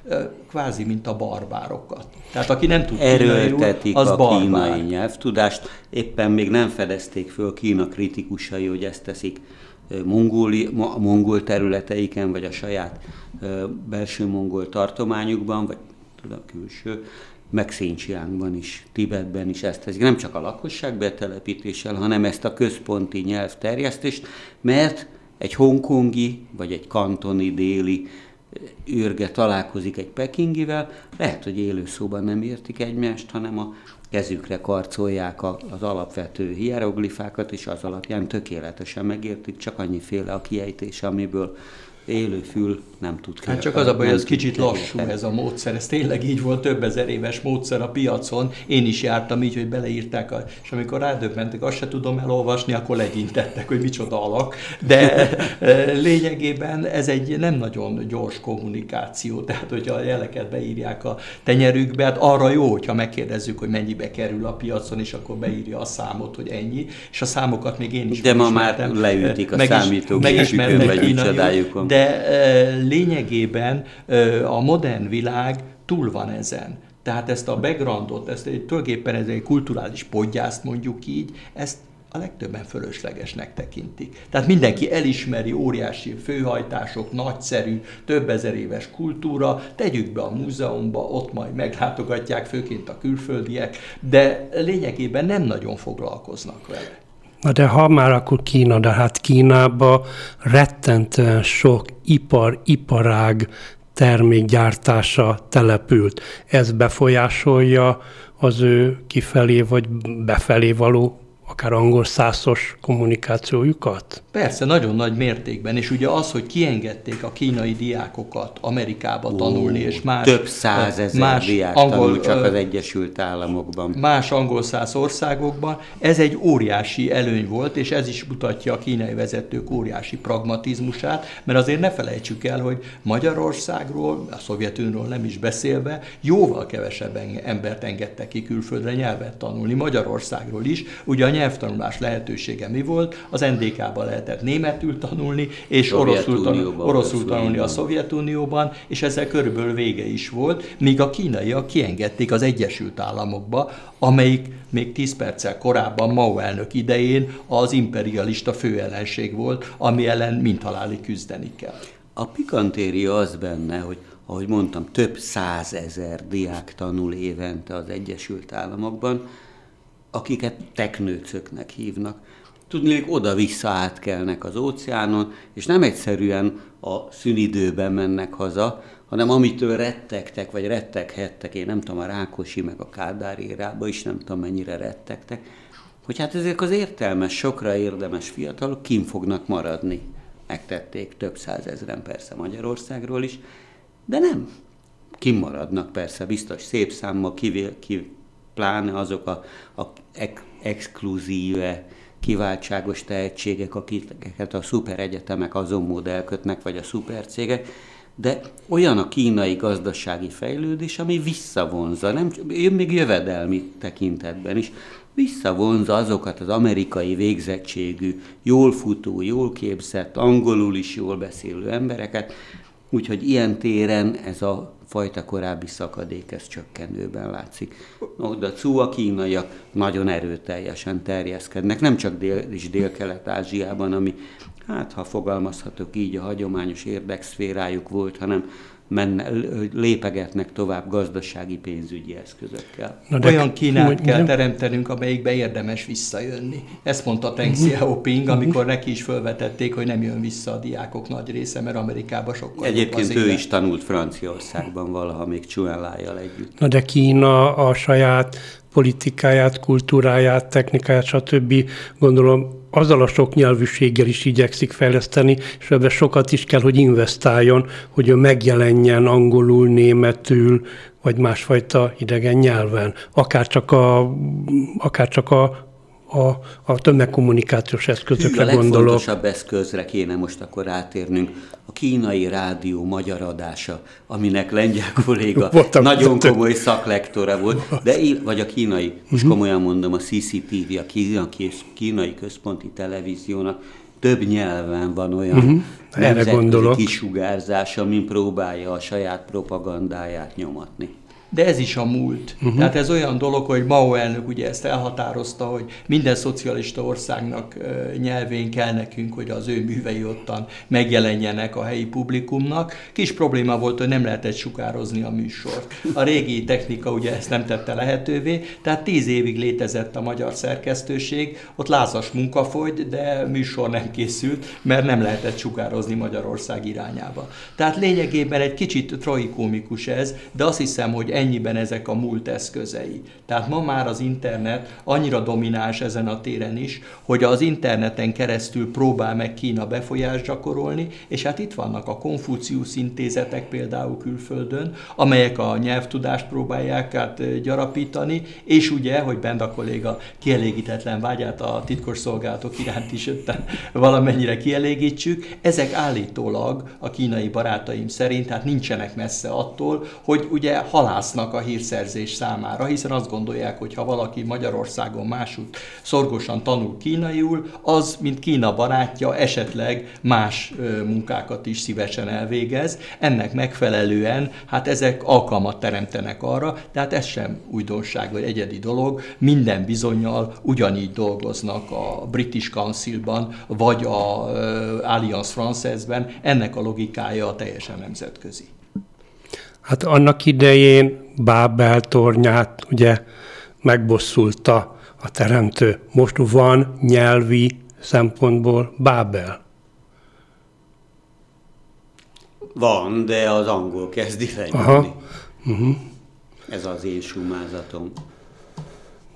kvázi, mint a barbárokat. Tehát aki nem tud Erőltetik az a barbár. kínai nyelvtudást, éppen még nem fedezték föl Kína kritikusai, hogy ezt teszik mongóli, mongol területeiken, vagy a saját belső mongol tartományukban, vagy tudom, külső, meg Széncsiánkban is, Tibetben is ezt teszik. Nem csak a lakosság betelepítéssel, hanem ezt a központi nyelvterjesztést, mert egy hongkongi, vagy egy kantoni déli űrge találkozik egy pekingivel, lehet, hogy élőszóban nem értik egymást, hanem a kezükre karcolják az alapvető hieroglifákat, és az alapján tökéletesen megértik, csak annyiféle a kiejtés, amiből élő fül nem tud ki. Hát csak az a baj, hogy ez kicsit lassú ez a módszer. Ez tényleg így volt, több ezer éves módszer a piacon. Én is jártam így, hogy beleírták, a, és amikor rádöbbentek, azt se tudom elolvasni, akkor legyintettek, hogy micsoda alak. De e, lényegében ez egy nem nagyon gyors kommunikáció. Tehát, hogyha a jeleket beírják a tenyerükbe, hát arra jó, hogyha megkérdezzük, hogy mennyibe kerül a piacon, és akkor beírja a számot, hogy ennyi. És a számokat még én is De ma már leütik a számítógépükön, vagy így csodájukon. De lényegében a modern világ túl van ezen. Tehát ezt a backgroundot, ezt egy, tulajdonképpen ez egy kulturális podgyászt mondjuk így, ezt a legtöbben fölöslegesnek tekintik. Tehát mindenki elismeri óriási főhajtások, nagyszerű, több ezer éves kultúra, tegyük be a múzeumba, ott majd meglátogatják, főként a külföldiek, de lényegében nem nagyon foglalkoznak vele. Na de ha már akkor Kína, de hát Kínába rettentően sok ipar, iparág termékgyártása települt. Ez befolyásolja az ő kifelé vagy befelé való akár angol százos kommunikációjukat? Persze, nagyon nagy mértékben, és ugye az, hogy kiengedték a kínai diákokat Amerikába tanulni, és más... Több százezer más diák angol, tanul csak az Egyesült Államokban. Más angol száz országokban, ez egy óriási előny volt, és ez is mutatja a kínai vezetők óriási pragmatizmusát, mert azért ne felejtsük el, hogy Magyarországról, a Szovjetunióról nem is beszélve, jóval kevesebb embert engedtek ki külföldre nyelvet tanulni, Magyarországról is, ugye a nyelvtanulás lehetősége mi volt? Az NDK-ban lehetett németül tanulni, és oroszul, tanul, oroszul tanulni a Szovjetunióban, és ezzel körülbelül vége is volt, míg a kínaiak kiengedték az Egyesült Államokba, amelyik még 10 perccel korábban Mao elnök idején az imperialista főellenség volt, ami ellen mint halálig küzdeni kell. A pikantéria az benne, hogy ahogy mondtam, több százezer diák tanul évente az Egyesült Államokban, akiket teknőcöknek hívnak. tudnék oda-vissza átkelnek az óceánon, és nem egyszerűen a szünidőben mennek haza, hanem amitől rettegtek, vagy retteghettek, én nem tudom, a Rákosi, meg a Kádár érába is nem tudom, mennyire rettegtek, hogy hát ezek az értelmes, sokra érdemes fiatalok kim fognak maradni. Megtették több százezren persze Magyarországról is, de nem. Kimaradnak persze, biztos szép számmal, kivél, ki, pláne azok a, a ek, exkluzíve, kiváltságos tehetségek, akiket a szuper egyetemek azon modellkötnek, vagy a szuper cégek, de olyan a kínai gazdasági fejlődés, ami visszavonza, nem, még jövedelmi tekintetben is, visszavonza azokat az amerikai végzettségű, jól futó, jól képzett, angolul is jól beszélő embereket, úgyhogy ilyen téren ez a fajta korábbi szakadék, ez csökkenőben látszik. No, de a kínaiak nagyon erőteljesen terjeszkednek, nem csak dél, is dél-kelet-ázsiában, ami, hát ha fogalmazhatok így, a hagyományos érdekszférájuk volt, hanem menne, lépegetnek tovább gazdasági pénzügyi eszközökkel. Na de Olyan Kínát kell teremtenünk, amelyikbe érdemes visszajönni. Ezt mondta Teng. Xiaoping, amikor neki is felvetették, hogy nem jön vissza a diákok nagy része, mert Amerikába sokkal Egyébként ő is tanult Franciaországban valaha, még Chuenlájjal együtt. Na de Kína a saját politikáját, kultúráját, technikáját, stb. gondolom azzal a sok nyelvűséggel is igyekszik fejleszteni, és ebben sokat is kell, hogy investáljon, hogy ő megjelenjen angolul, németül, vagy másfajta idegen nyelven. Akár csak a, akár csak a a, a tömegkommunikációs eszközökre Hű, a gondolok. A legfontosabb eszközre kéne most akkor átérnünk, a kínai rádió magyar adása, aminek lengyel kolléga Voltam nagyon több. komoly szaklektora volt, de én, vagy a kínai, most uh-huh. komolyan mondom, a CCTV, a kínai, kínai központi televíziónak több nyelven van olyan uh-huh. nemzetközi kisugárzás, amin próbálja a saját propagandáját nyomatni de ez is a múlt. Uh-huh. Tehát ez olyan dolog, hogy Mao elnök ugye ezt elhatározta, hogy minden szocialista országnak nyelvén kell nekünk, hogy az ő művei ottan megjelenjenek a helyi publikumnak. Kis probléma volt, hogy nem lehetett sukározni a műsort. A régi technika ugye ezt nem tette lehetővé, tehát tíz évig létezett a magyar szerkesztőség, ott lázas munka folyt, de műsor nem készült, mert nem lehetett sukározni Magyarország irányába. Tehát lényegében egy kicsit tragikomikus ez, de azt hiszem, hogy ennyiben ezek a múlt eszközei. Tehát ma már az internet annyira domináns ezen a téren is, hogy az interneten keresztül próbál meg Kína befolyást gyakorolni, és hát itt vannak a Konfucius intézetek például külföldön, amelyek a nyelvtudást próbálják át gyarapítani, és ugye, hogy Benda kolléga kielégítetlen vágyát a titkos szolgálatok iránt is ötten valamennyire kielégítsük, ezek állítólag a kínai barátaim szerint, tehát nincsenek messze attól, hogy ugye halász halásznak a hírszerzés számára, hiszen azt gondolják, hogy ha valaki Magyarországon másút szorgosan tanul kínaiul, az, mint Kína barátja, esetleg más munkákat is szívesen elvégez. Ennek megfelelően, hát ezek alkalmat teremtenek arra, tehát ez sem újdonság vagy egyedi dolog. Minden bizonyal ugyanígy dolgoznak a British Councilban, vagy a Alliance Française-ben. Ennek a logikája teljesen nemzetközi. Hát annak idején Bábel tornyát ugye megbosszulta a teremtő. Most van nyelvi szempontból Bábel. Van, de az angol kezdi fejlődni. Uh-huh. Ez az én sumázatom.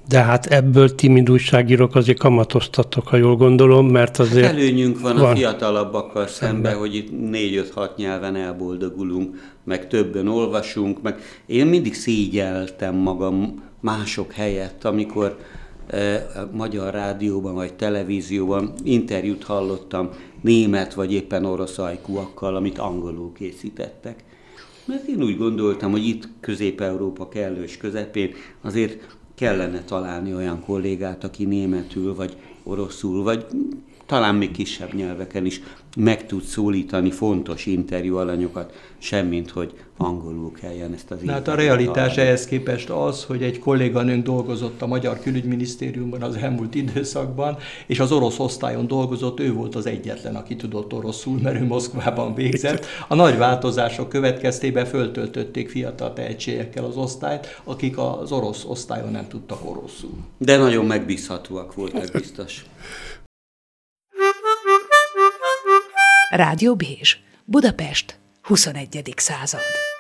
De hát ebből timid újságírók azért kamatoztatok, ha jól gondolom, mert azért... Hát előnyünk van, van a fiatalabbakkal szembe, szembe, hogy itt négy-öt-hat nyelven elboldogulunk, meg többen olvasunk, meg én mindig szégyeltem magam mások helyett, amikor e, magyar rádióban vagy televízióban interjút hallottam német vagy éppen orosz ajkúakkal, amit angolul készítettek. Mert én úgy gondoltam, hogy itt Közép-Európa kellős közepén azért kellene találni olyan kollégát, aki németül, vagy oroszul, vagy talán még kisebb nyelveken is meg tud szólítani fontos interjú alanyokat, semmint, hogy angolul kelljen ezt az Hát a realitás ehhez képest az, hogy egy kolléganőnk dolgozott a Magyar Külügyminisztériumban az elmúlt időszakban, és az orosz osztályon dolgozott, ő volt az egyetlen, aki tudott oroszul, mert ő Moszkvában végzett. A nagy változások következtében föltöltötték fiatal tehetségekkel az osztályt, akik az orosz osztályon nem tudtak oroszul. De nagyon megbízhatóak voltak biztos. Rádió Bézs, Budapest, 21. század.